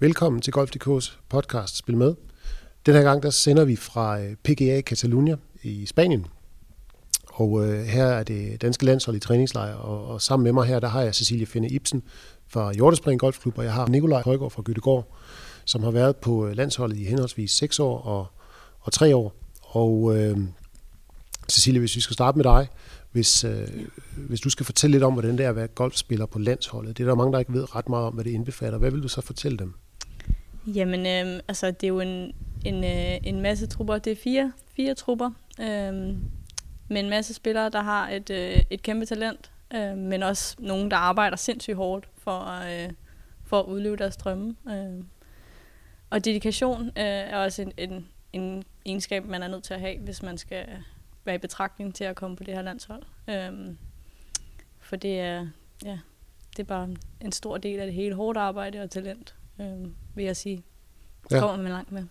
Velkommen til Golf.dk's podcast Spil Med. Den her gang der sender vi fra øh, PGA Catalunya i Spanien. Og øh, her er det danske landshold i træningslejr, og, og sammen med mig her, der har jeg Cecilie Finde Ibsen fra Hjortespring Golfklub, og jeg har Nikolaj Højgaard fra Gyttegård, som har været på øh, landsholdet i henholdsvis 6 år og, og 3 år. Og øh, Cecilie, hvis vi skal starte med dig, hvis, øh, hvis du skal fortælle lidt om, hvordan det er at være golfspiller på landsholdet. Det er der mange, der ikke ved ret meget om, hvad det indbefatter. Hvad vil du så fortælle dem? Jamen, øh, altså, det er jo en, en, øh, en masse trupper. Det er fire, fire trupper øh, med en masse spillere, der har et, øh, et kæmpe talent, øh, men også nogen, der arbejder sindssygt hårdt for, øh, for at udleve deres drømme. Øh. Og dedikation øh, er også en, en, en egenskab, man er nødt til at have, hvis man skal være i betragtning til at komme på det her landshold. Øh, for det er, ja, det er bare en stor del af det hele hårdt arbejde og talent øh, vil jeg sige. Det ja. kommer man langt med.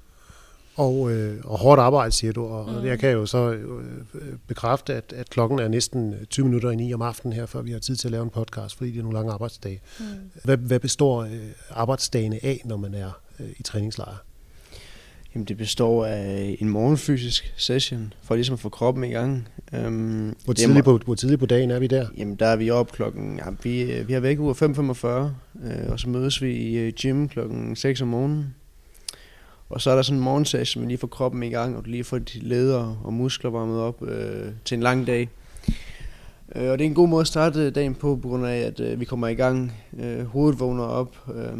Og, øh, og hårdt arbejde, siger du, og mm. jeg kan jo så øh, bekræfte, at, at klokken er næsten 20 minutter i 9 om aftenen her, før vi har tid til at lave en podcast, fordi det er nogle lange arbejdsdage. Mm. Hvad, hvad består øh, arbejdsdagene af, når man er øh, i træningslejr? Jamen, det består af en morgenfysisk session, for ligesom at få kroppen i gang. Um, hvor, tidligt på, hvor tidligt på dagen er vi der? Jamen, der er vi op klokken... Ja, vi, vi har væk ude 5.45, øh, og så mødes vi i øh, gym klokken 6 om morgenen. Og så er der sådan en morgensession, man lige får kroppen i gang, og du lige får de leder og muskler varmet op øh, til en lang dag. Øh, og det er en god måde at starte dagen på, på grund af, at øh, vi kommer i gang. Øh, hovedet vågner op. Øh,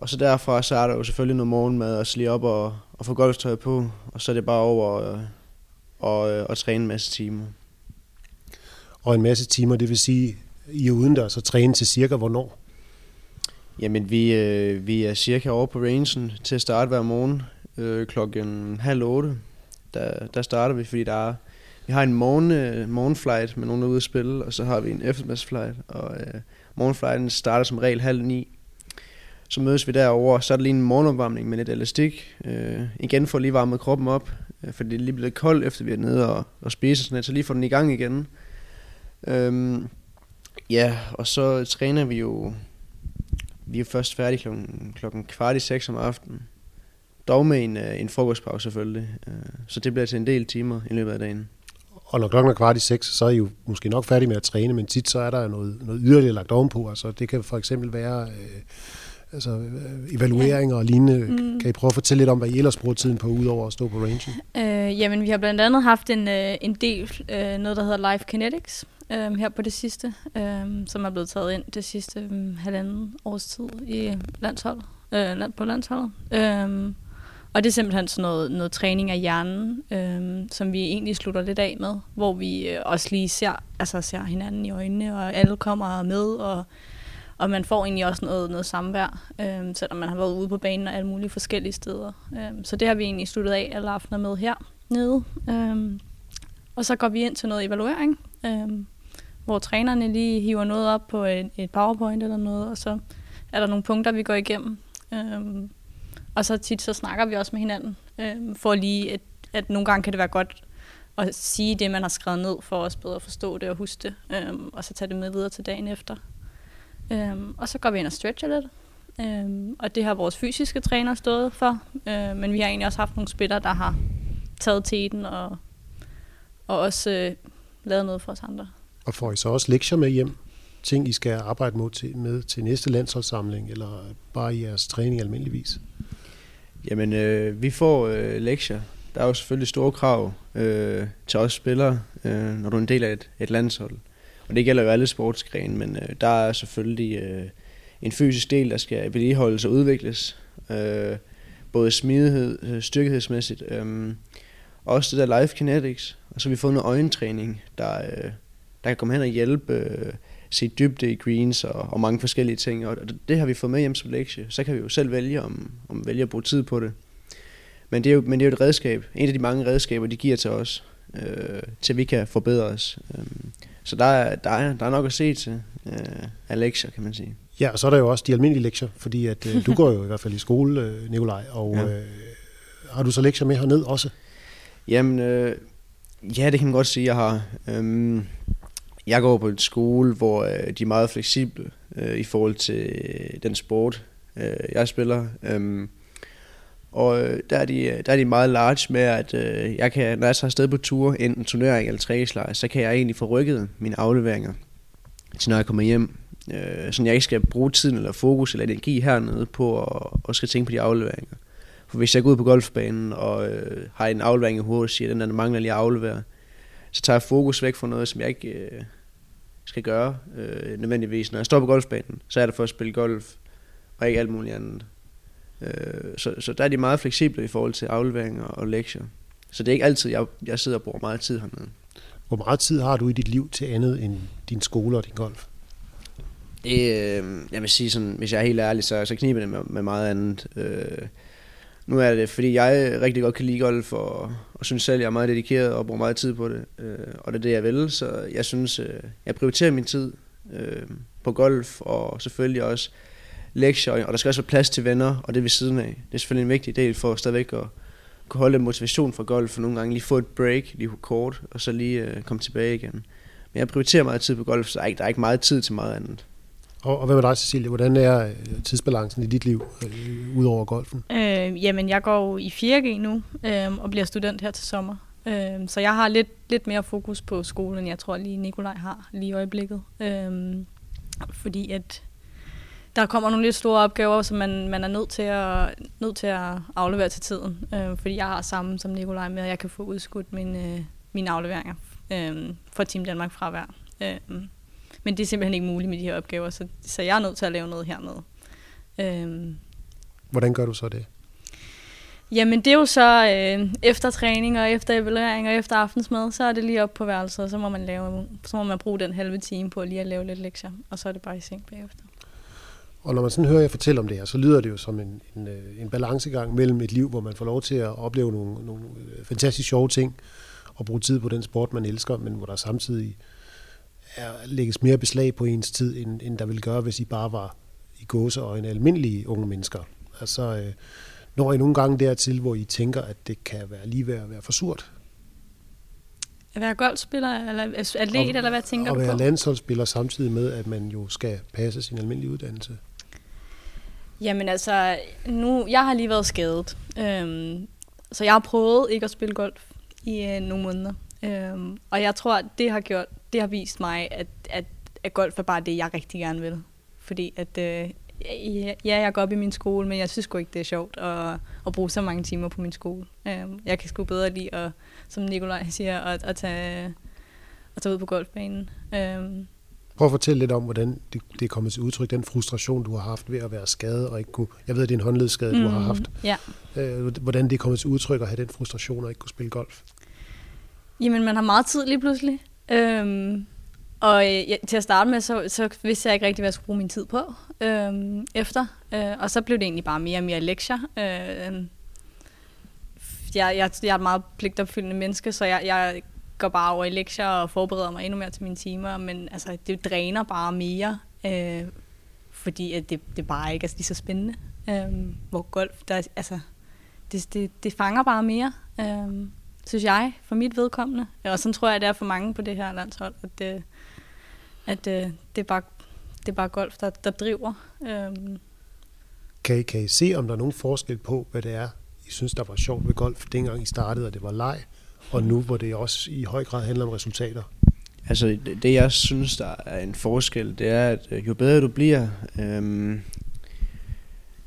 og så derfra, så er der jo selvfølgelig noget morgenmad, og lige op og, og få golftøj på, og så er det bare over og, og, og træne en masse timer. Og en masse timer, det vil sige, I er udendørs og træne til cirka hvornår? Jamen, vi, øh, vi er cirka over på rangen til at starte hver morgen øh, klokken halv otte. Der, der starter vi, fordi der er, vi har en morgen, øh, morgenflight med nogen, der er ude at spille, og så har vi en eftermiddagsflight, og øh, morgenflighten starter som regel halv ni. Så mødes vi derovre, så er det lige en morgenopvarmning med lidt elastik. Øh, igen får lige varmet kroppen op, øh, for det er lige blevet koldt, efter vi er nede og, og spiser sådan noget, så lige får den i gang igen. Øhm, ja, og så træner vi jo, vi er først færdige klokken, klokken kvart i seks om aftenen. Dog med en, øh, en frokostpause selvfølgelig, øh, så det bliver til en del timer i løbet af dagen. Og når klokken er kvart i seks, så er I jo måske nok færdige med at træne, men tit så er der noget, noget yderligere lagt ovenpå. Altså det kan for eksempel være... Øh, altså øh, evalueringer og lignende. Mm. Kan I prøve at fortælle lidt om, hvad I ellers bruger tiden på, udover at stå på rangen? Øh, jamen, vi har blandt andet haft en, øh, en del, øh, noget der hedder Life Kinetics, øh, her på det sidste, øh, som er blevet taget ind det sidste øh, halvanden års tid i landsholdet, øh, land, på landsholdet. Øh, og det er simpelthen sådan noget, noget træning af hjernen, øh, som vi egentlig slutter lidt af med, hvor vi øh, også lige ser, altså ser hinanden i øjnene, og alle kommer med, og og man får egentlig også noget, noget samvær, øh, selvom man har været ude på banen og alle mulige forskellige steder. Øh, så det har vi egentlig sluttet af alle aftener med her nede. Øh, og så går vi ind til noget evaluering, øh, hvor trænerne lige hiver noget op på et, et powerpoint eller noget, og så er der nogle punkter, vi går igennem. Øh, og så tit så snakker vi også med hinanden, øh, for lige, at, at nogle gange kan det være godt at sige det, man har skrevet ned, for også bedre at forstå det og huske det, øh, og så tage det med videre til dagen efter. Øhm, og så går vi ind og stretcher lidt. Øhm, og det har vores fysiske træner stået for. Øhm, men vi har egentlig også haft nogle spillere, der har taget teten og, og også øh, lavet noget for os andre. Og får I så også lektier med hjem? Ting, I skal arbejde mod til, med til næste landsholdssamling, eller bare i jeres træning almindeligvis? Jamen, øh, vi får øh, lektier. Der er jo selvfølgelig store krav øh, til os spillere, øh, når du er en del af et, et landshold. Og det gælder jo alle sportsgrene, men øh, der er selvfølgelig øh, en fysisk del, der skal vedligeholdes og udvikles. Øh, både smidighed, øh, styrkehedsmæssigt. Øh, også det der life kinetics. Og så har vi fået noget øjentræning, der, øh, der kan komme hen og hjælpe øh, se dybde i greens og, og mange forskellige ting. Og det har vi fået med hjem som lektie. Så kan vi jo selv vælge, om, om vi vælger at bruge tid på det. Men det, er jo, men det er jo et redskab. En af de mange redskaber, de giver til os, øh, til vi kan forbedre os. Øh, så der er, der, er, der er nok at se til øh, af lektier, kan man sige. Ja, og så er der jo også de almindelige lektier, fordi at, øh, du går jo i hvert fald i skole, øh, Nikolaj, og ja. øh, har du så lektier med herned også? Jamen, øh, ja, det kan man godt sige, jeg har. Øhm, jeg går på en skole, hvor øh, de er meget fleksible øh, i forhold til den sport, øh, jeg spiller. Øhm, og øh, der er, de, øh, der er de meget large med, at øh, jeg kan, når jeg tager afsted på tur, enten turnering eller træningslejr, så kan jeg egentlig få rykket mine afleveringer til når jeg kommer hjem. Øh, så jeg ikke skal bruge tiden eller fokus eller energi hernede på at, at skal tænke på de afleveringer. For hvis jeg går ud på golfbanen og øh, har en aflevering i hovedet og siger, at den der mangler lige at aflevere, så tager jeg fokus væk fra noget, som jeg ikke øh, skal gøre øh, nødvendigvis. Når jeg står på golfbanen, så er det for at spille golf, og ikke alt muligt andet. Øh, så, så der er de meget fleksible i forhold til afleveringer og lektier. Så det er ikke altid, jeg, jeg sidder og bruger meget tid hernede. Hvor meget tid har du i dit liv til andet end din skole og din golf? Det, øh, jeg vil sige sådan, hvis jeg er helt ærlig, så, så kniber det med, med meget andet. Øh, nu er det, fordi jeg rigtig godt kan lide golf, og, og synes selv, jeg er meget dedikeret og bruger meget tid på det. Øh, og det er det, jeg vil, så jeg synes, øh, jeg prioriterer min tid øh, på golf, og selvfølgelig også lektier, og der skal også være plads til venner, og det ved siden af. Det er selvfølgelig en vigtig del for stadigvæk at kunne holde en motivation for golf, og nogle gange lige få et break, lige kort, og så lige øh, komme tilbage igen. Men jeg prioriterer meget tid på golf, så der er ikke, der er ikke meget tid til meget andet. Og, og hvad med dig, Cecilie? Hvordan er øh, tidsbalancen i dit liv, øh, udover golfen? Øh, jamen, jeg går i 4G nu, øh, og bliver student her til sommer. Øh, så jeg har lidt, lidt mere fokus på skolen, jeg tror lige Nikolaj har lige i øjeblikket. Øh, fordi at der kommer nogle lidt store opgaver, som man, man er nødt til at, nødt til at aflevere til tiden. Øh, fordi jeg har samme som Nikolaj med, at jeg kan få udskudt mine, øh, mine afleveringer øh, for Team Danmark fra hver. Øh, men det er simpelthen ikke muligt med de her opgaver, så, så jeg er nødt til at lave noget hernede. Øh, Hvordan gør du så det? Jamen det er jo så øh, efter træning og efter evaluering og efter aftensmad, så er det lige op på værelset, og så må man, lave, så må man bruge den halve time på lige at lave lidt lektier, og så er det bare i seng bagefter. Og når man sådan hører jer fortælle om det her, så lyder det jo som en, en, øh, en balancegang mellem et liv, hvor man får lov til at opleve nogle, nogle øh, fantastisk sjove ting, og bruge tid på den sport, man elsker, men hvor der samtidig er, lægges mere beslag på ens tid, end, end der ville gøre, hvis I bare var i gåse og en almindelig unge mennesker. Altså, øh, når I nogle gange dertil, hvor I tænker, at det kan være lige ved at være for surt? At være golfspiller, eller atlet, og, eller hvad tænker du på? At være landsholdsspiller samtidig med, at man jo skal passe sin almindelige uddannelse. Jamen altså, nu, jeg har lige været skadet, øhm, så jeg har prøvet ikke at spille golf i øh, nogle måneder. Øhm, og jeg tror, det har gjort, det har vist mig, at, at, at golf er bare det, jeg rigtig gerne vil. Fordi at, øh, ja, jeg går op i min skole, men jeg synes sgu ikke, det er sjovt at, at bruge så mange timer på min skole. Øhm, jeg kan sgu bedre lide, at, som Nikolaj siger, at, at, tage, at tage ud på golfbanen. Øhm, Prøv at fortælle lidt om, hvordan det, det er kommet til udtryk, den frustration, du har haft ved at være skadet og ikke kunne... Jeg ved, det er en håndledsskade, mm, du har mm, haft. Ja. Øh, hvordan det er kommet til udtryk at have den frustration og ikke kunne spille golf? Jamen, man har meget tid lige pludselig. Øhm, og øh, til at starte med, så, så vidste jeg ikke rigtig, hvad jeg skulle bruge min tid på øhm, efter. Øh, og så blev det egentlig bare mere og mere lektier. Øh, jeg, jeg, jeg er et meget pligtopfyldende menneske, så jeg, jeg går bare over i lektier og forbereder mig endnu mere til mine timer, men altså, det dræner bare mere, øh, fordi at det, det bare ikke er lige så spændende. Øh, hvor golf, der, altså, det, det, det fanger bare mere, øh, synes jeg, for mit vedkommende. Og sådan tror jeg, det er for mange på det her landshold, at, det, at øh, det, er bare, det er bare golf, der, der driver. Øh. Kan, I, kan I se, om der er nogen forskel på, hvad det er, I synes, der var sjovt ved golf, dengang I startede, og det var leg, og nu hvor det også i høj grad handler om resultater? Altså det jeg synes, der er en forskel, det er, at øh, jo bedre du bliver, øhm,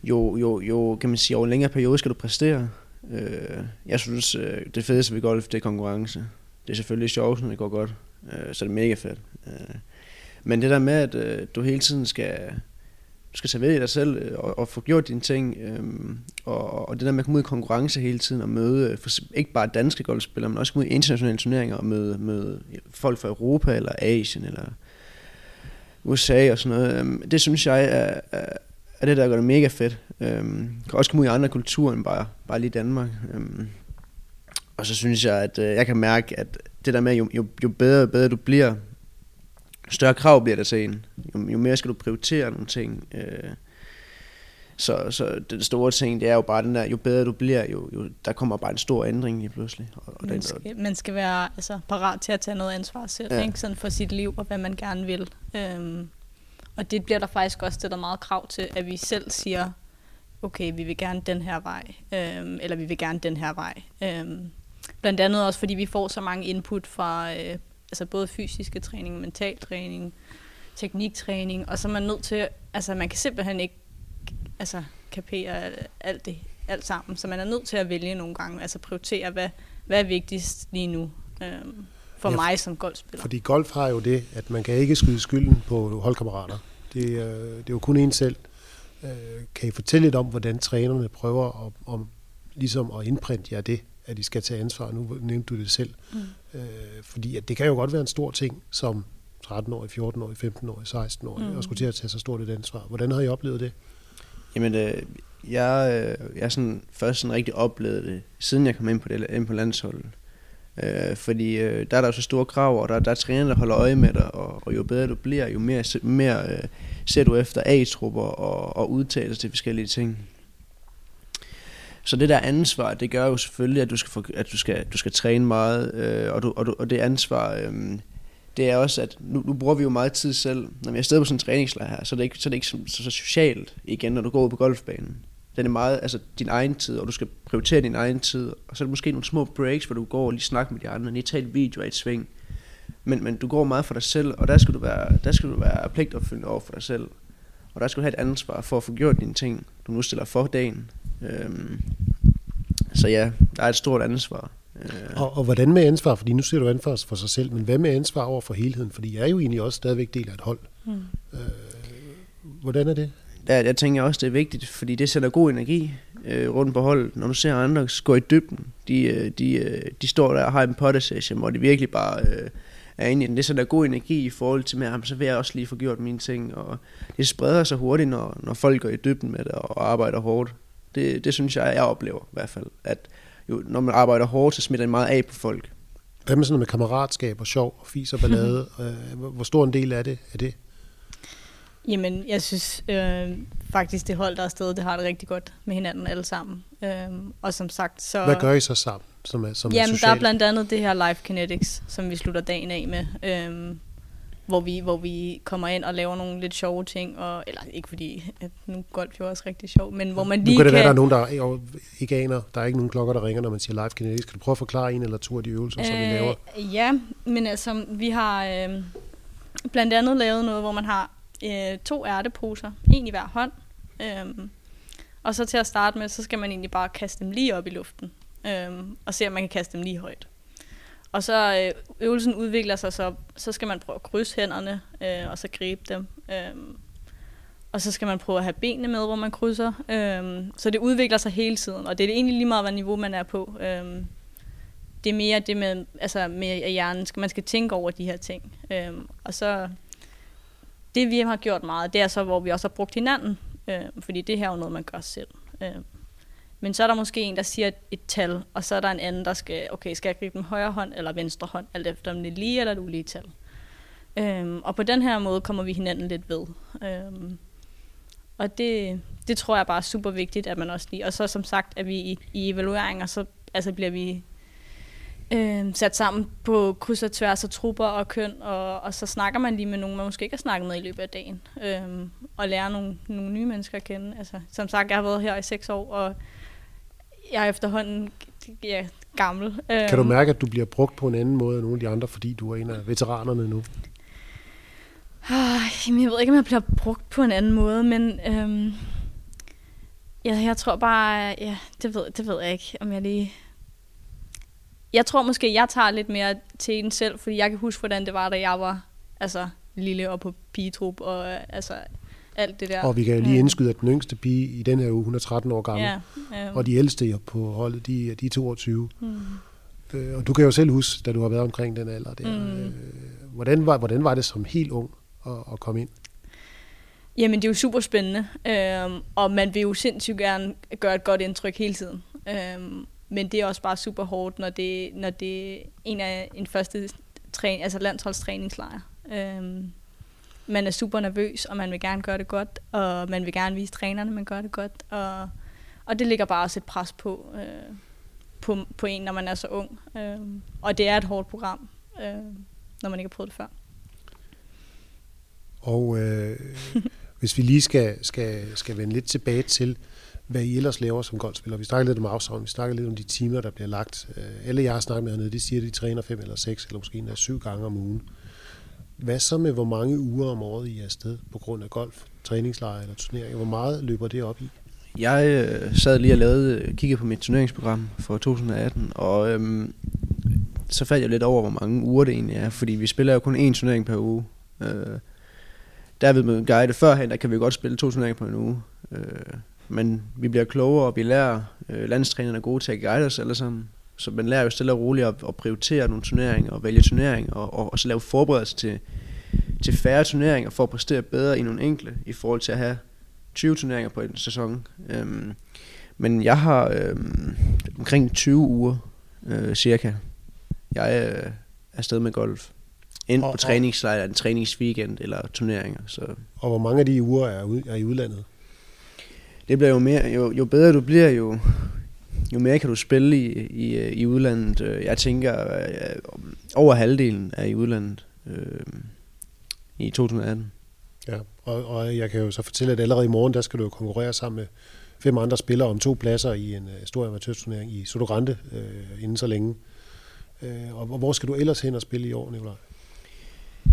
jo, jo, jo, kan man sige, over en længere periode skal du præstere. Øh, jeg synes, øh, det fedeste ved golf, det er konkurrence. Det er selvfølgelig sjovt, når det går godt, øh, så det er mega fedt. Øh, men det der med, at øh, du hele tiden skal du skal tage ved i dig selv øh, og, og få gjort dine ting. Øhm, og, og det der med at komme ud i konkurrence hele tiden og møde øh, for, ikke bare danske golfspillere, men også komme ud i internationale turneringer og møde, møde folk fra Europa eller Asien eller USA og sådan noget. Øhm, det synes jeg er, er, er det, der gør det mega fedt. Øhm, kan også komme ud i andre kulturer end bare, bare lige Danmark. Øhm, og så synes jeg, at øh, jeg kan mærke, at det der med, jo, jo, jo bedre, bedre du bliver, større krav bliver der til en. Jo, jo mere skal du prioritere nogle ting. Øh, så, så det store ting, det er jo bare den der, jo bedre du bliver, jo, jo der kommer bare en stor ændring lige pludselig. Og, og man, skal, man skal være altså, parat til at tage noget ansvar selv, ja. ikke? Sådan for sit liv og hvad man gerne vil. Øhm, Og det bliver der faktisk også stillet meget krav til, at vi selv siger, okay, vi vil gerne den her vej, øhm, eller vi vil gerne den her vej. Øhm, blandt andet også, fordi vi får så mange input fra øh, altså både fysiske træning, mental træning, tekniktræning, og så er man nødt til, altså man kan simpelthen ikke altså, kapere alt det, alt sammen, så man er nødt til at vælge nogle gange, altså prioritere, hvad, hvad er vigtigst lige nu øhm, for ja, mig som golfspiller. Fordi golf har jo det, at man kan ikke skyde skylden på holdkammerater. Det, øh, det er jo kun en selv. Øh, kan I fortælle lidt om, hvordan trænerne prøver at, om, ligesom at indprinte jer det, at de skal tage ansvar? Nu nævnte du det selv. Mm. Øh, fordi at det kan jo godt være en stor ting, som 13-årig, 14-årig, 15-årig, 16-årig, mm. og skulle til at tage så stort et ansvar. Hvordan har I oplevet det? Jamen, øh, jeg, øh, jeg sådan først sådan rigtig oplevet det, siden jeg kom ind på, det, ind på landsholdet. Øh, fordi øh, der er der jo så store krav, og der, der er træner, der holder øje med dig, og, og jo bedre du bliver, jo mere, mere øh, ser du efter A-trupper og, og udtalelser til forskellige ting. Så det der ansvar, det gør jo selvfølgelig, at du skal, for, at du skal, du skal træne meget, øh, og, du, og, du, og det ansvar, øh, det er også, at nu, nu bruger vi jo meget tid selv. Når vi er afsted på sådan en træningslejr her, så er det ikke så, er det ikke så, så, så socialt igen, når du går ud på golfbanen. Den er meget altså din egen tid, og du skal prioritere din egen tid. Og så er det måske nogle små breaks, hvor du går og lige snakker med de andre, lige tager et video af et sving. Men, men du går meget for dig selv, og der skal du være, der skal du være pligtopfyldende over for dig selv. Og der skal du have et ansvar for at få gjort dine ting, du nu stiller for dagen. Øhm, så ja, der er et stort ansvar. Øh. Og, og hvordan med ansvar? Fordi nu ser du ansvar for sig selv, men hvad med ansvar over for helheden? Fordi jeg er jo egentlig også stadigvæk del af et hold. Mm. Øh, hvordan er det? Der, jeg tænker også, det er vigtigt, fordi det sætter god energi øh, rundt på holdet. Når du ser andre gå i dybden, de, øh, de, øh, de står der og har en potte session, hvor de virkelig bare øh, er inde i den. Det sætter god energi i forhold til, at så vil jeg også lige få gjort mine ting. Og det spreder sig hurtigt, når, når folk går i dybden med det og arbejder hårdt. Det, det synes jeg, jeg oplever i hvert fald, at jo, når man arbejder hårdt, så smitter det meget af på folk. Hvad med sådan noget med kammeratskab og sjov og fis og ballade? Øh, hvor stor en del af det er det? Jamen, jeg synes øh, faktisk, det hold, der er afsted, det har det rigtig godt med hinanden alle sammen. Øh, og som sagt, så... Hvad gør I så sammen? Som er, som jamen, er der er blandt andet det her Life Kinetics, som vi slutter dagen af med. Øh, hvor vi, hvor vi kommer ind og laver nogle lidt sjove ting, og, eller ikke fordi, at nu golf jo også rigtig sjov, men hvor man lige nu kan det kan... være, der er nogen, der ikke aner, der er ikke nogen klokker, der ringer, når man siger live kinetics. Kan du prøve at forklare en eller to af de øvelser, øh, som vi laver? Ja, men altså, vi har øh, blandt andet lavet noget, hvor man har øh, to ærteposer, en i hver hånd, øh, og så til at starte med, så skal man egentlig bare kaste dem lige op i luften, øh, og se, om man kan kaste dem lige højt. Og så øh, øvelsen udvikler sig, så, så skal man prøve at krydse hænderne, øh, og så gribe dem. Øh, og så skal man prøve at have benene med, hvor man krydser. Øh, så det udvikler sig hele tiden, og det er det egentlig lige meget, hvad niveau man er på. Øh, det er mere det med, altså med hjernen, man skal tænke over de her ting. Øh, og så, det vi har gjort meget, det er så, hvor vi også har brugt hinanden, øh, fordi det her er jo noget, man gør selv. Øh, men så er der måske en, der siger et, tal, og så er der en anden, der skal, okay, skal jeg gribe den højre hånd eller venstre hånd, alt efter om det er lige eller et ulige tal. Øhm, og på den her måde kommer vi hinanden lidt ved. Øhm, og det, det tror jeg bare er super vigtigt, at man også lige... Og så som sagt, at vi i, i evalueringer, så altså bliver vi øh, sat sammen på kryds og tværs af trupper og køn, og, og så snakker man lige med nogen, man måske ikke har snakket med i løbet af dagen, øh, og lærer nogle, nogle nye mennesker at kende. Altså, som sagt, jeg har været her i seks år, og jeg er efterhånden ja, gammel. Kan du øhm. mærke, at du bliver brugt på en anden måde end nogle af de andre, fordi du er en af veteranerne nu? Jamen, jeg ved ikke, om jeg bliver brugt på en anden måde, men øhm, ja, jeg tror bare, ja, det ved, det ved jeg ikke, om jeg lige... Jeg tror måske, jeg tager lidt mere til den selv, fordi jeg kan huske, hvordan det var, da jeg var altså, lille og på pigetrup, og altså, alt det der. Og vi kan lige indskyde, at den yngste pige i den her uge, hun er 13 år gammel. Ja, ja. Og de ældste på holdet, de, de er 22. Mm. Øh, og du kan jo selv huske, da du har været omkring den alder der. Mm. Øh, hvordan, var, hvordan var det som helt ung at, at komme ind? Jamen, det er jo super spændende. Øhm, og man vil jo sindssygt gerne gøre et godt indtryk hele tiden. Øhm, men det er også bare super hårdt, når det, når det er en af en første træning, altså landsholdstræningslejr. Øhm, man er super nervøs, og man vil gerne gøre det godt, og man vil gerne vise trænerne, at man gør det godt. Og, og det ligger bare også et pres på, øh, på, på en, når man er så ung. Øh, og det er et hårdt program, øh, når man ikke har prøvet det før. Og øh, hvis vi lige skal, skal, skal vende lidt tilbage til, hvad I ellers laver som golfspiller. Vi snakker lidt om afsavn, vi snakker lidt om de timer, der bliver lagt. Øh, alle jeg har snakket med hernede, de siger, at de træner fem eller seks, eller måske endda syv gange om ugen. Hvad så med, hvor mange uger om året I er afsted på grund af golf, træningslejre eller turneringer? Hvor meget løber det op i? Jeg øh, sad lige og lavede, øh, kiggede på mit turneringsprogram for 2018, og øhm, så faldt jeg lidt over, hvor mange uger det egentlig er, fordi vi spiller jo kun én turnering per uge. Øh, derved med guide førhen, der kan vi godt spille to turneringer på en uge. Øh, men vi bliver klogere, og vi lærer, øh, landstrænerne er gode til at guide os alle sammen. Så man lærer jo stille og roligt at, at prioritere nogle turneringer, og vælge turneringer, og, og, og så lave forberedelse til, til færre turneringer, for at præstere bedre i nogle enkle, i forhold til at have 20 turneringer på en sæson. Øhm, men jeg har øhm, omkring 20 uger, øh, cirka. Jeg øh, er afsted med golf. Enten på træningslejr, en træningsweekend eller turneringer. Så. Og hvor mange af de uger er, ud, er i udlandet? Det bliver jo mere, jo, jo bedre du bliver, jo, jo mere kan du spille i, i, i udlandet. Jeg tænker, øh, over halvdelen er i udlandet øh, i 2018. Ja, og, og jeg kan jo så fortælle, at allerede i morgen, der skal du konkurrere sammen med fem andre spillere om to pladser i en stor amatørturnering i Sodogrande uh, inden så længe. Uh, og hvor skal du ellers hen og spille i år, Nicolaj?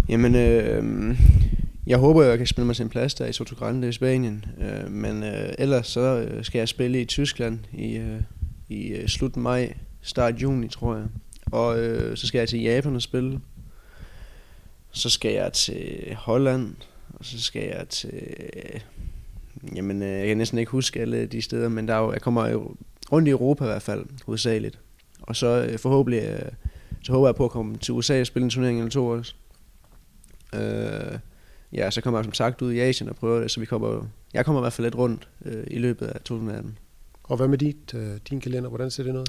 Jamen, øh, jeg håber, jeg kan spille mig til en plads der i Sotogrande i Spanien. Øh, men øh, ellers så øh, skal jeg spille i Tyskland i, øh, i øh, slut maj, start juni, tror jeg. Og øh, så skal jeg til Japan og spille. Så skal jeg til Holland, og så skal jeg til... Øh, jamen, øh, jeg kan næsten ikke huske alle de steder, men der er jo, jeg kommer jo rundt i Europa i hvert fald, hovedsageligt. Og så øh, forhåbentlig, øh, så håber jeg på at komme til USA og spille en turnering eller to også. Øh, ja, så kommer jeg som sagt ud i Asien og prøver det, så vi kommer, jeg kommer i hvert fald lidt rundt øh, i løbet af 2018. Og hvad med dit, øh, din kalender? Hvordan ser det ud?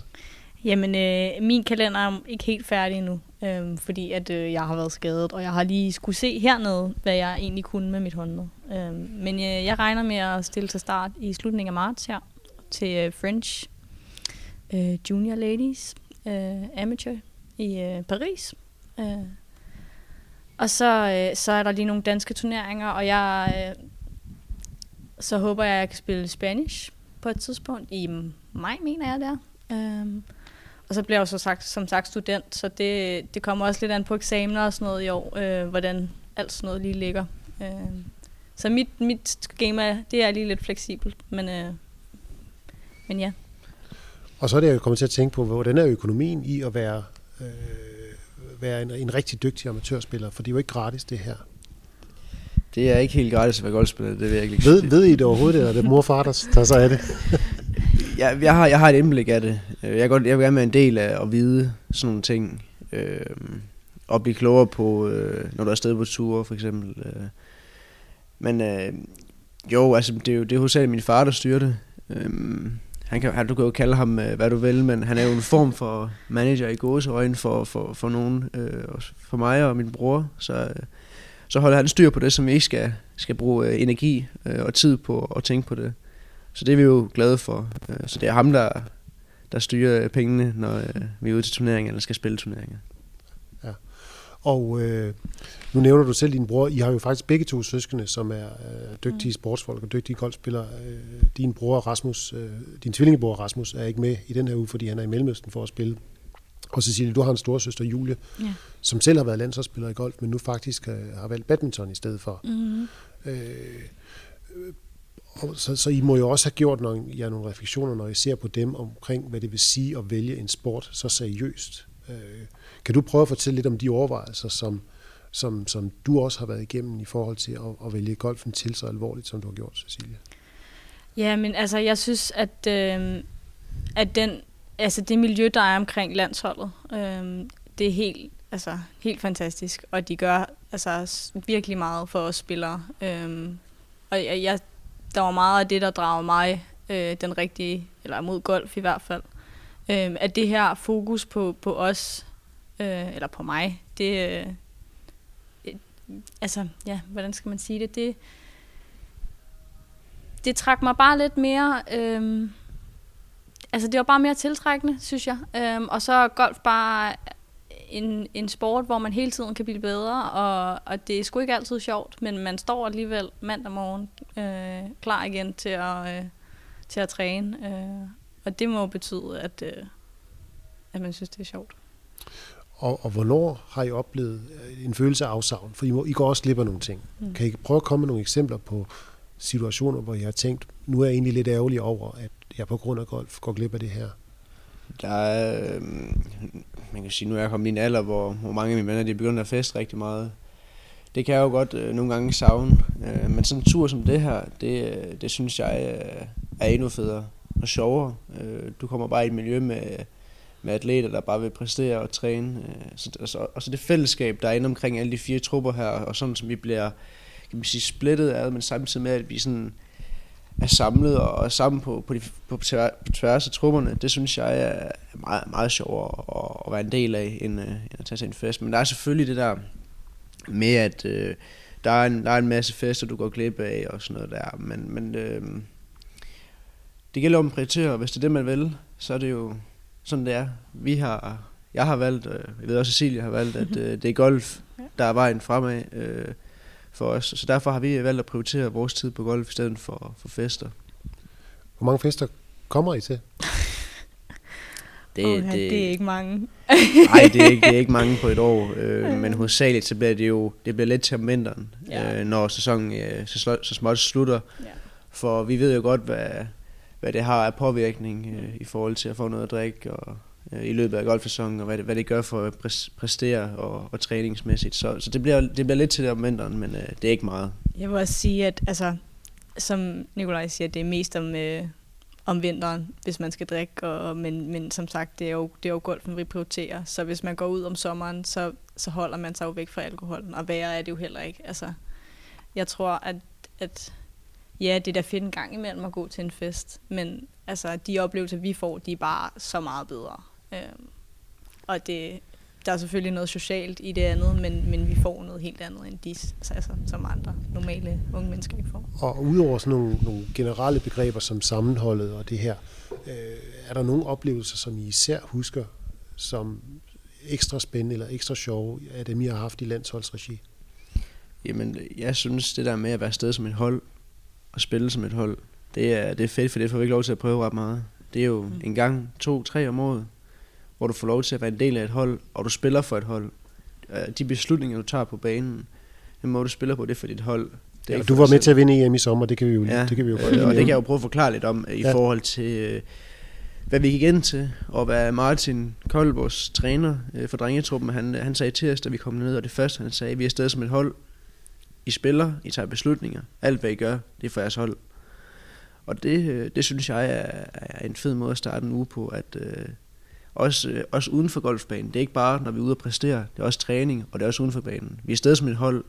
Jamen, øh, min kalender er ikke helt færdig endnu, øh, fordi at øh, jeg har været skadet, og jeg har lige skulle se hernede, hvad jeg egentlig kunne med mit håndled. Øh, men øh, jeg regner med at stille til start i slutningen af marts her til øh, French øh, Junior Ladies øh, Amateur i øh, Paris. Øh, og så, øh, så er der lige nogle danske turneringer, og jeg øh, så håber jeg, at jeg kan spille Spanish på et tidspunkt i maj, mener jeg der. Øhm, og så bliver jeg jo så sagt, som sagt student, så det, det kommer også lidt an på eksamener og sådan noget i år, øh, hvordan alt sådan noget lige ligger. Øh, så mit, mit schema, det er lige lidt fleksibelt, men, øh, men ja. Og så er det, jeg kommet til at tænke på, hvordan er økonomien i at være øh, være en, en rigtig dygtig amatørspiller, for det er jo ikke gratis det her. Det er ikke helt gratis at være golfspiller, det vil jeg ikke ved, ved I det overhovedet, eller er det mor og far, der tager sig af det? jeg, jeg, har, jeg har et indblik af det. Jeg, jeg, godt, jeg vil gerne være en del af at vide sådan nogle ting. Øh, og blive klogere på, øh, når du er afsted på ture, for eksempel. Øh. Men øh, jo, altså, det er jo det er hovedsageligt min far, der styrer det. Øh, han kan, du kan jo kalde ham, øh, hvad du vil, men han er jo en form for manager i gåseøjne for, for, for nogen, øh, for mig og min bror. Så, øh, så holder han styr på det, som vi ikke skal, skal bruge øh, energi øh, og tid på at tænke på det. Så det er vi jo glade for. Øh, så det er ham, der, der styrer pengene, når vi er ude til turneringer eller skal spille turneringer. Og øh, nu nævner du selv din bror. I har jo faktisk begge to søskende, som er øh, dygtige mm. sportsfolk og dygtige golfspillere. Øh, din bror Rasmus, øh, din tvillingebror Rasmus, er ikke med i den her uge, fordi han er i Mellemøsten for at spille. Og Cecilie, du har en storesøster Julie, ja. som selv har været landsholdsspiller i golf, men nu faktisk øh, har valgt badminton i stedet for. Mm. Øh, og så, så I må jo også have gjort nogle, ja, nogle refleksioner, når I ser på dem omkring, hvad det vil sige at vælge en sport så seriøst. Øh, kan du prøve at fortælle lidt om de overvejelser, som, som, som du også har været igennem i forhold til at, at vælge golfen til så alvorligt, som du har gjort, Cecilia? Ja, men altså, jeg synes, at, øh, at den, altså, det miljø, der er omkring landsholdet, øh, det er helt, altså, helt fantastisk, og de gør altså, virkelig meget for os spillere. Øh, og jeg, jeg, der var meget af det, der drager mig øh, den rigtige, eller mod golf i hvert fald, øh, at det her fokus på, på os øh, eller på mig, det, øh, altså, ja, hvordan skal man sige det, det, det trak mig bare lidt mere, øh, altså det var bare mere tiltrækkende, synes jeg, øh, og så er golf bare en, en sport, hvor man hele tiden kan blive bedre, og, og det er sgu ikke altid sjovt, men man står alligevel mandag morgen øh, klar igen til at, øh, til at træne. Øh, og det må betyde, at, øh, at man synes, det er sjovt. Og, og hvornår har I oplevet øh, en følelse af afsavn? For I, må, I går også af nogle ting. Mm. Kan I prøve at komme med nogle eksempler på situationer, hvor jeg har tænkt, nu er jeg egentlig lidt ærgerlig over, at jeg på grund af golf går glip af det her? Der er, øh, man kan sige, nu er jeg kommet i en alder, hvor, hvor mange af mine venner de begynder at feste rigtig meget. Det kan jeg jo godt øh, nogle gange savne. Øh, men sådan en tur som det her, det, øh, det synes jeg øh, er endnu federe og sjovere. Øh, du kommer bare i et miljø med, med atleter, der bare vil præstere og træne. Øh, så, altså, og så det fællesskab, der er inde omkring alle de fire trupper her, og sådan som vi bliver kan man sige, splittet af, men samtidig med, at vi sådan er samlet og er sammen på, på, de, på, på tværs af trupperne, det synes jeg er meget, meget sjovere at, at være en del af, end, øh, end at tage til en fest. Men der er selvfølgelig det der med, at øh, der, er en, der er en masse fester, du går glip af og sådan noget der, men, men øh, det gælder om at prioritere, og hvis det er det, man vil, så er det jo sådan, det er. Vi har, jeg har valgt, øh, jeg ved også, Cecilia har valgt, at øh, det er golf, der er vejen fremad. Øh, for os. Så derfor har vi valgt at prioritere vores tid på golf i stedet for, for fester. Hvor mange fester kommer I til? Det, oh, det, det er ikke mange. Nej, det, er ikke, det er ikke mange på et år, øh, men hovedsageligt så bliver det jo det bliver lidt til om vinteren, ja. øh, når sæsonen øh, så, så småt slutter. Ja. For vi ved jo godt, hvad, hvad det har af påvirkning øh, i forhold til at få noget at drikke og øh, i løbet af golfsæsonen, og hvad det, hvad det gør for at præstere og, og træningsmæssigt. Så, så det, bliver, det bliver lidt til det om vinteren, men øh, det er ikke meget. Jeg vil også sige, at altså, som Nikolaj siger, det er mest om, øh, om vinteren, hvis man skal drikke, og, men, men som sagt, det er, jo, det er jo golfen, vi prioriterer. Så hvis man går ud om sommeren, så, så holder man sig jo væk fra alkoholen, og værre er det jo heller ikke. Altså, jeg tror, at, at ja, det er da fedt en gang imellem at gå til en fest, men altså, de oplevelser, vi får, de er bare så meget bedre. Øhm, og det, der er selvfølgelig noget socialt i det andet, men, men vi får noget helt andet end de, altså, som andre normale unge mennesker ikke får. Og udover sådan nogle, nogle generelle begreber som sammenholdet og det her, øh, er der nogle oplevelser, som I især husker som ekstra spændende eller ekstra sjove af dem, I har haft i landsholdsregi? Jamen, jeg synes, det der med at være sted som et hold og spille som et hold, det er, det er fedt, for det får vi ikke lov til at prøve ret meget. Det er jo mm. en gang, to, tre om året, hvor du får lov til at være en del af et hold, og du spiller for et hold. Øh, de beslutninger, du tager på banen, den måde, du spiller på, det er for dit hold. Det er ja, du var med til at vinde EM i sommer, det kan vi jo, ja, det kan vi jo godt øh, Og det kan jeg jo prøve at forklare lidt om, i ja. forhold til, øh, hvad vi gik ind til, og hvad Martin Kold, vores træner for drengetruppen, han, han sagde til os, da vi kom ned, og det første, han sagde, vi er stadig som et hold. I spiller, I tager beslutninger. Alt, hvad I gør, det er for jeres hold. Og det, det synes jeg er, er en fed måde at starte en uge på, at, også, øh, også uden for golfbanen. Det er ikke bare, når vi er ude og præstere, det er også træning, og det er også uden for banen. Vi er stadig som et hold.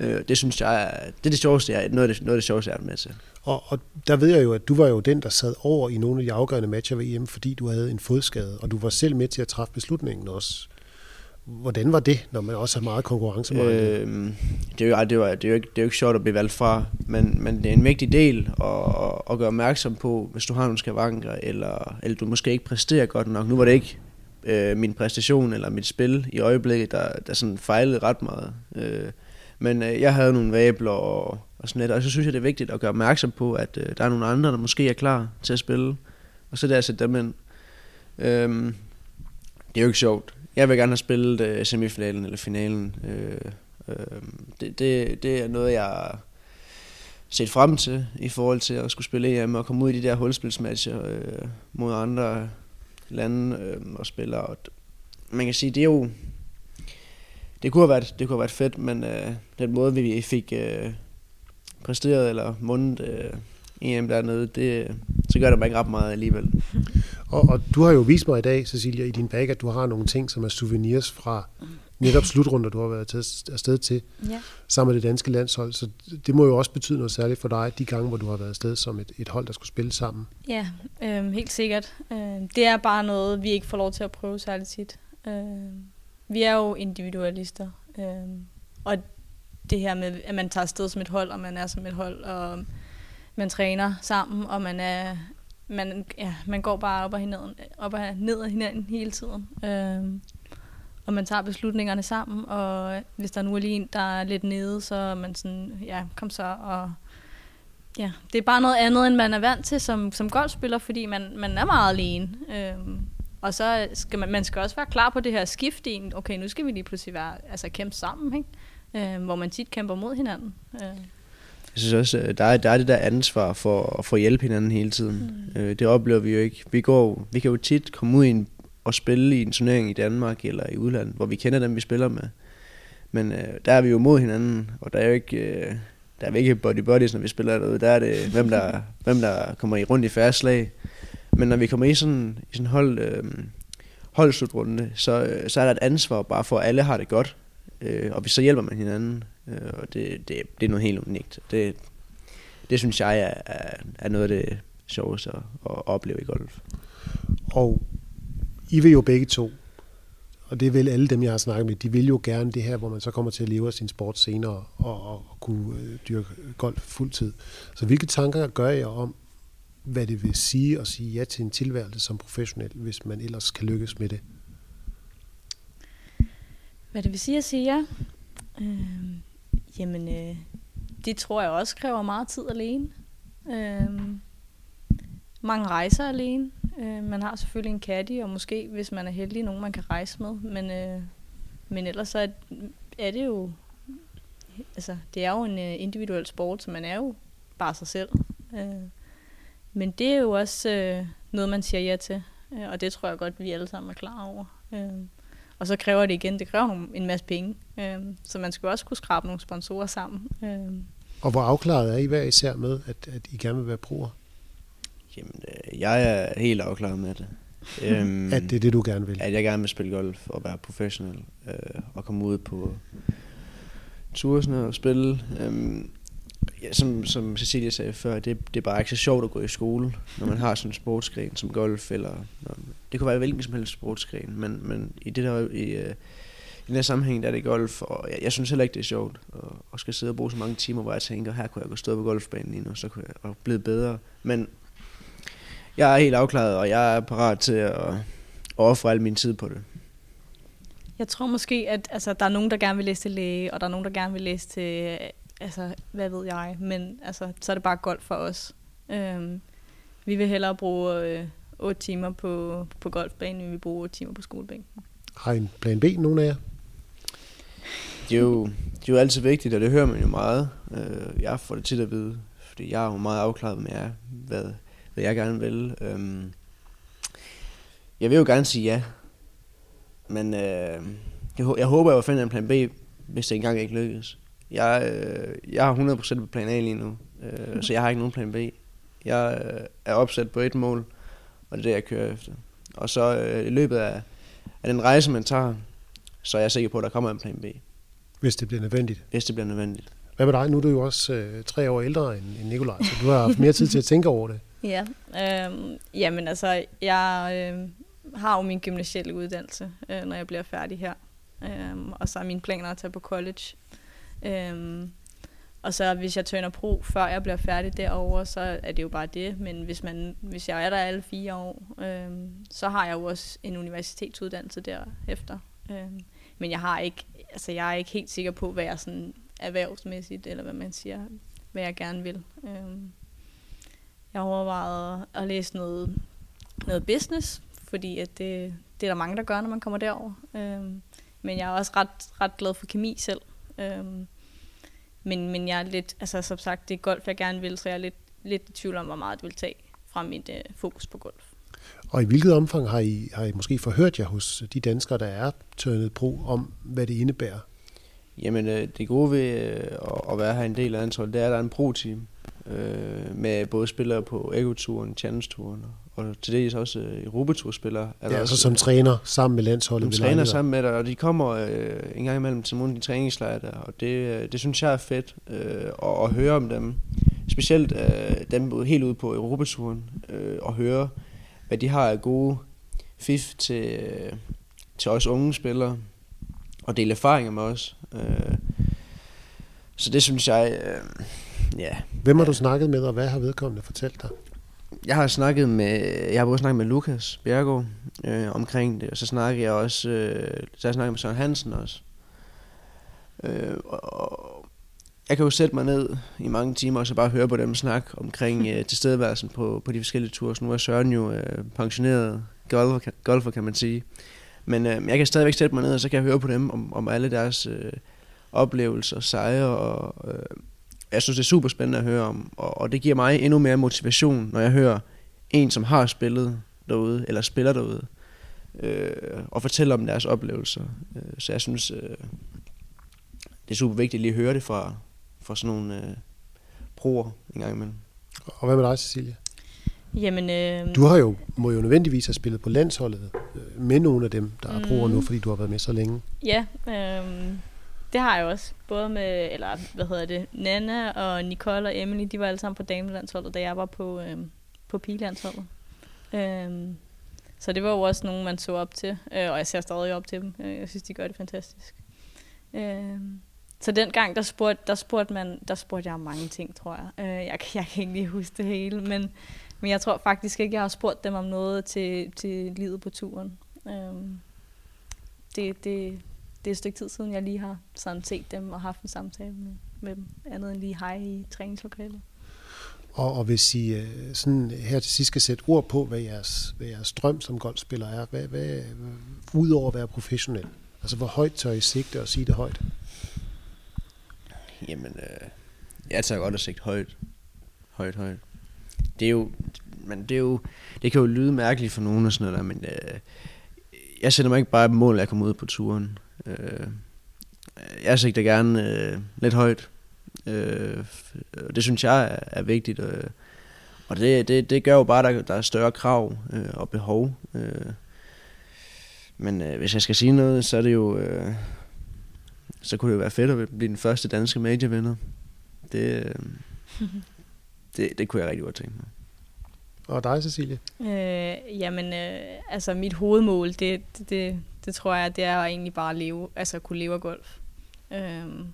Øh, det synes jeg er, det er det sjoveste, jeg, noget, af det, noget af det sjoveste, jeg er med til. Og, og der ved jeg jo, at du var jo den, der sad over i nogle af de afgørende matcher ved EM, fordi du havde en fodskade, og du var selv med til at træffe beslutningen også. Hvordan var det, når man også har meget konkurrence øh, det, er jo, det, var, det, er jo ikke, det er jo ikke sjovt at blive valgt fra, men, men det er en vigtig del at, at gøre opmærksom på, hvis du har nogle skavanker, eller, eller du måske ikke præsterer godt nok. Nu var det ikke øh, min præstation eller mit spil i øjeblikket, der, der sådan fejlede ret meget. Øh, men øh, jeg havde nogle vabler og, og sådan lidt, og så synes jeg, det er vigtigt at gøre opmærksom på, at øh, der er nogle andre, der måske er klar til at spille, og så der sætte dem ind. Øh, det er jo ikke sjovt jeg vil gerne have spillet øh, semifinalen eller finalen. Øh, øh, det, det, det er noget, jeg har set frem til i forhold til at skulle spille EM og komme ud i de der hulspilsmatcher øh, mod andre lande øh, og spillere. Og man kan sige, det er jo det kunne have været, det kunne have været fedt, men øh, den måde, vi fik øh, præsteret eller mundet øh, EM dernede, det, så gør det mig ikke ret meget alligevel. Og, og du har jo vist mig i dag, Cecilia, i din bag, at du har nogle ting, som er souvenirs fra netop slutrunder, du har været afsted til, ja. sammen med det danske landshold. Så det må jo også betyde noget særligt for dig, de gange, hvor du har været afsted som et, et hold, der skulle spille sammen. Ja, øh, helt sikkert. Øh, det er bare noget, vi ikke får lov til at prøve særligt tit. Øh, vi er jo individualister, øh, og det her med, at man tager afsted som et hold, og man er som et hold, og man træner sammen, og man er man, ja, man går bare op og, hinanden, op og ned af hinanden hele tiden. Øh, og man tager beslutningerne sammen, og hvis der nu er lige en, der er lidt nede, så er man sådan, ja, kom så, og ja, det er bare noget andet, end man er vant til som, som golfspiller, fordi man, man er meget alene. Øhm, og så skal man, man skal også være klar på det her skift i, okay, nu skal vi lige pludselig være, altså kæmpe sammen, ikke? Øhm, hvor man tit kæmper mod hinanden. Øh. Jeg synes også, der er, der er det der ansvar for, for at hjælpe hinanden hele tiden. Mm. Øh, det oplever vi jo ikke. Vi, går, vi kan jo tit komme ud i en, og spille i en turnering i Danmark eller i udlandet, hvor vi kender dem, vi spiller med. Men øh, der er vi jo mod hinanden, og der er jo ikke... Øh, der er ikke body bodies, når vi spiller derude. Der er det, hvem der, hvem der kommer i rundt i færre slag. Men når vi kommer i sådan, i sådan hold, øh, holdslutrunde, så, øh, så er der et ansvar bare for, at alle har det godt. Øh, og vi så hjælper man hinanden. Øh, og det, det, det er noget helt unikt. Det, det synes jeg er, er, er noget af det sjoveste at, at opleve i golf. Og I vil jo begge to og det er vel alle dem, jeg har snakket med, de vil jo gerne det her, hvor man så kommer til at leve af sin sport senere og, og, og kunne øh, dyrke golf fuldtid. Så hvilke tanker gør jeg om, hvad det vil sige at sige ja til en tilværelse som professionel, hvis man ellers kan lykkes med det? Hvad det vil sige at sige ja? Øh, jamen, øh, det tror jeg også kræver meget tid alene. Øh, mange rejser alene. Øh, man har selvfølgelig en caddy, og måske, hvis man er heldig, nogen man kan rejse med. Men, øh, men ellers så er, er det jo... Altså, det er jo en øh, individuel sport, så man er jo bare sig selv. Øh, men det er jo også øh, noget, man siger ja til. Øh, og det tror jeg godt, vi alle sammen er klar over. Øh, og så kræver det igen, det kræver nogle, en masse penge. Øh, så man skal også kunne skrabe nogle sponsorer sammen. Øh. Og hvor afklaret er I hver især med, at, at I gerne vil være bruger? Jamen, øh, jeg er helt afklaret med det. øhm, at det er det, du gerne vil? At jeg gerne vil spille golf og være professionel øh, og komme ud på tursene og spille. Øhm, ja, som, som Cecilia sagde før, det, det er bare ikke så sjovt at gå i skole, når man har sådan en sportsgren som golf, eller det kunne være hvilken som helst sportsgren, men, men i det der, i, øh, i den her sammenhæng, der er det golf, og jeg, jeg synes heller ikke, det er sjovt at, at skal sidde og bruge så mange timer, hvor jeg tænker, her kunne jeg gå stå på golfbanen lige nu, så kunne jeg og blive bedre. Men jeg er helt afklaret, og jeg er parat til at, at ofre al min tid på det. Jeg tror måske, at altså, der er nogen, der gerne vil læse til læge, og der er nogen, der gerne vil læse til, altså, hvad ved jeg, men altså, så er det bare golf for os. Øhm, vi vil hellere bruge øh, 8 timer på, på golfbanen, end vi bruger 8 timer på skolebænken. Har I en plan B, nogen af jer? Det er jo, det er jo altid vigtigt, og det hører man jo meget. Øh, jeg får det tit at vide, fordi jeg er jo meget afklaret med jer, hvad, hvad jeg gerne vil. Øhm, jeg vil jo gerne sige ja, men øh, jeg, jeg håber, jeg finder en plan B, hvis det engang ikke lykkes. Jeg, øh, jeg har 100% på plan A lige nu, øh, så jeg har ikke nogen plan B. Jeg øh, er opsat på et mål, og det er det, jeg kører efter. Og så øh, i løbet af, af den rejse, man tager, så er jeg sikker på, at der kommer en plan B. Hvis det bliver nødvendigt? Hvis det bliver nødvendigt. Hvad med dig? Nu er du jo også øh, tre år ældre end, end Nikolaj, så du har haft mere tid til at tænke over det. Ja, øh, jamen altså, jeg øh, har jo min gymnasielle uddannelse, øh, når jeg bliver færdig her. Øh, og så er mine planer at tage på college. Øhm, og så hvis jeg tønder pro, før jeg bliver færdig derover, så er det jo bare det. Men hvis, man, hvis jeg er der alle fire år, øhm, så har jeg jo også en universitetsuddannelse derefter. Øhm, men jeg har ikke, altså jeg er ikke helt sikker på, hvad jeg sådan erhvervsmæssigt, eller hvad man siger, hvad jeg gerne vil. Øhm, jeg har at læse noget, noget business, fordi at det, det er der mange, der gør, når man kommer derover. Øhm, men jeg er også ret, ret glad for kemi selv. Øhm, men, men jeg er lidt, altså som sagt, det er golf, jeg gerne vil, så jeg er lidt, lidt i tvivl om, hvor meget det vil tage fra mit øh, fokus på golf. Og i hvilket omfang har I, har I måske forhørt jer hos de danskere, der er tørnet pro, om hvad det indebærer? Jamen, øh, det gode ved øh, at være her en del af antallet, det er, at der er en pro-team øh, med både spillere på Ego-turen, Challenge-turen, og til det er også øh, Europatur-spillere. Ja, altså som træner sammen med landsholdet. Som træner sammen med dig, og de kommer øh, en gang imellem til nogle af de træningslejre der, og det, øh, det synes jeg er fedt øh, at, at høre om dem. Specielt øh, dem helt ude på Europaturen, øh, og høre, hvad de har af gode fif til, øh, til os unge spillere, og dele erfaringer med os. Øh, så det synes jeg, øh, Ja. Hvem har du snakket med, og hvad har vedkommende fortalt dig? Jeg har snakket med, jeg har både snakket med Lukas Bjergård, øh, omkring det. Og så snakker jeg også, øh, så jeg snakket med Søren Hansen også. Øh, og jeg kan jo sætte mig ned i mange timer og så bare høre på dem snak omkring øh, tilstedeværelsen på, på de forskellige ture. Så nu er Søren jo øh, pensioneret golfer, golfer, kan man sige. Men øh, jeg kan stadigvæk sætte mig ned, og så kan jeg høre på dem om, om alle deres øh, oplevelser, sejre. Og, øh, jeg synes, det er super spændende at høre om. Og, og det giver mig endnu mere motivation, når jeg hører en, som har spillet derude, eller spiller derude, øh, og fortæller om deres oplevelser. Øh, så jeg synes, øh, det er super vigtigt lige at høre det fra, fra sådan nogle øh, proer en gang imellem. Og hvad med dig, Cecilia? Jamen, øh, Du har jo, må jo nødvendigvis have spillet på landsholdet øh, med nogle af dem, der er proer Mm. nu, fordi du har været med så længe. Ja, øhm, det har jeg også. Både med, eller hvad hedder det, Nana og Nicole og Emily, de var alle sammen på damelandsholdet, da jeg var på, øhm, på pigelandsholdet. Øhm, så det var jo også nogen, man så op til, øh, og jeg ser stadig op til dem. Øh, jeg synes, de gør det fantastisk. Øhm, så den gang, der spurgte, der spurgte, man, der spurgte jeg om mange ting, tror jeg. Øh, jeg, jeg kan ikke lige huske det hele, men, men jeg tror faktisk ikke, jeg har spurgt dem om noget til, til livet på turen. Øhm, det, det, det er et stykke tid siden, jeg lige har sådan set dem og haft en samtale med, med dem. Andet end lige hej i træningslokalet. Og, og hvis I øh, sådan her til sidst skal sætte ord på, hvad jeres, hvad jeres drøm som golfspiller er, hvad, hvad, udover at være professionel, altså hvor højt tør I sigte og sige det højt? Jamen, øh, jeg tager godt at sigte højt. Højt, højt. Det er jo, men det er jo, det kan jo lyde mærkeligt for nogen og sådan noget der, men øh, jeg sætter mig ikke bare et mål, at jeg kommer ud på turen. Øh, jeg sigter gerne øh, lidt højt. Øh, det synes jeg er, er vigtigt. Øh, og det, det, det gør jo bare, at der, der er større krav øh, og behov. Øh, men øh, hvis jeg skal sige noget, så er det jo... Øh, så kunne det jo være fedt at blive den første danske majorvinder. Det, øh, det, det kunne jeg rigtig godt tænke mig. Og dig, Cecilie? Øh, jamen, øh, altså mit hovedmål, det, det, det, tror jeg, det er egentlig bare at leve, altså at kunne leve af golf. Øhm,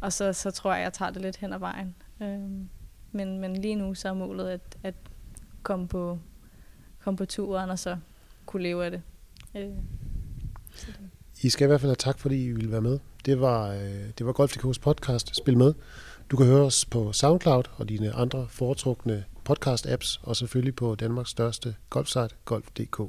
og så, så tror jeg, jeg tager det lidt hen ad vejen. Øhm, men, men lige nu så er målet at, at komme, på, komme på turen og så kunne leve af det. Øh, så det- I skal i hvert fald have tak, fordi I ville være med. Det var, øh, det var Golf.dk's podcast Spil med. Du kan høre os på SoundCloud og dine andre foretrukne podcast-apps, og selvfølgelig på Danmarks største golfsite, golf.dk.